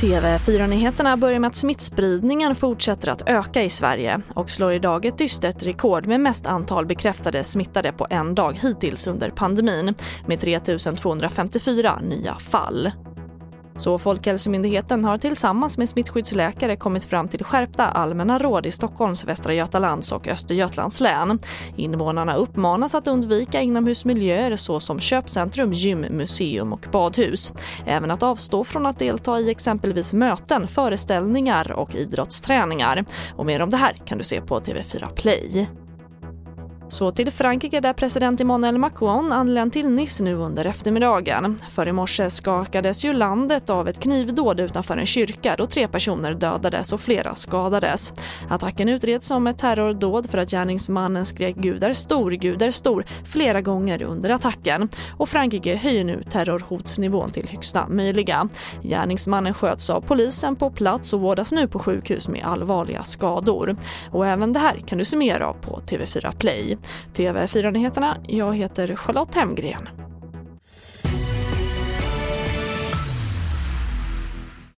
TV4-nyheterna börjar med att smittspridningen fortsätter att öka i Sverige och slår idag ett dystert rekord med mest antal bekräftade smittade på en dag hittills under pandemin med 3 254 nya fall. Så Folkhälsomyndigheten har tillsammans med smittskyddsläkare kommit fram till skärpta allmänna råd i Stockholms, Västra Götalands och Östergötlands län. Invånarna uppmanas att undvika inomhusmiljöer såsom köpcentrum, gym, museum och badhus. Även att avstå från att delta i exempelvis möten, föreställningar och idrottsträningar. Och mer om det här kan du se på TV4 Play. Så till Frankrike där president Emmanuel Macron anlänt till Nice nu under eftermiddagen. För i morse skakades ju landet av ett knivdåd utanför en kyrka då tre personer dödades och flera skadades. Attacken utreds som ett terrordåd för att gärningsmannen skrek “Gud är stor, Gud är stor” flera gånger under attacken. Och Frankrike höjer nu terrorhotsnivån till högsta möjliga. Gärningsmannen sköts av polisen på plats och vårdas nu på sjukhus med allvarliga skador. Och även det här kan du se mer av på TV4 Play. TV4-nyheterna, jag heter Charlotte Hemgren.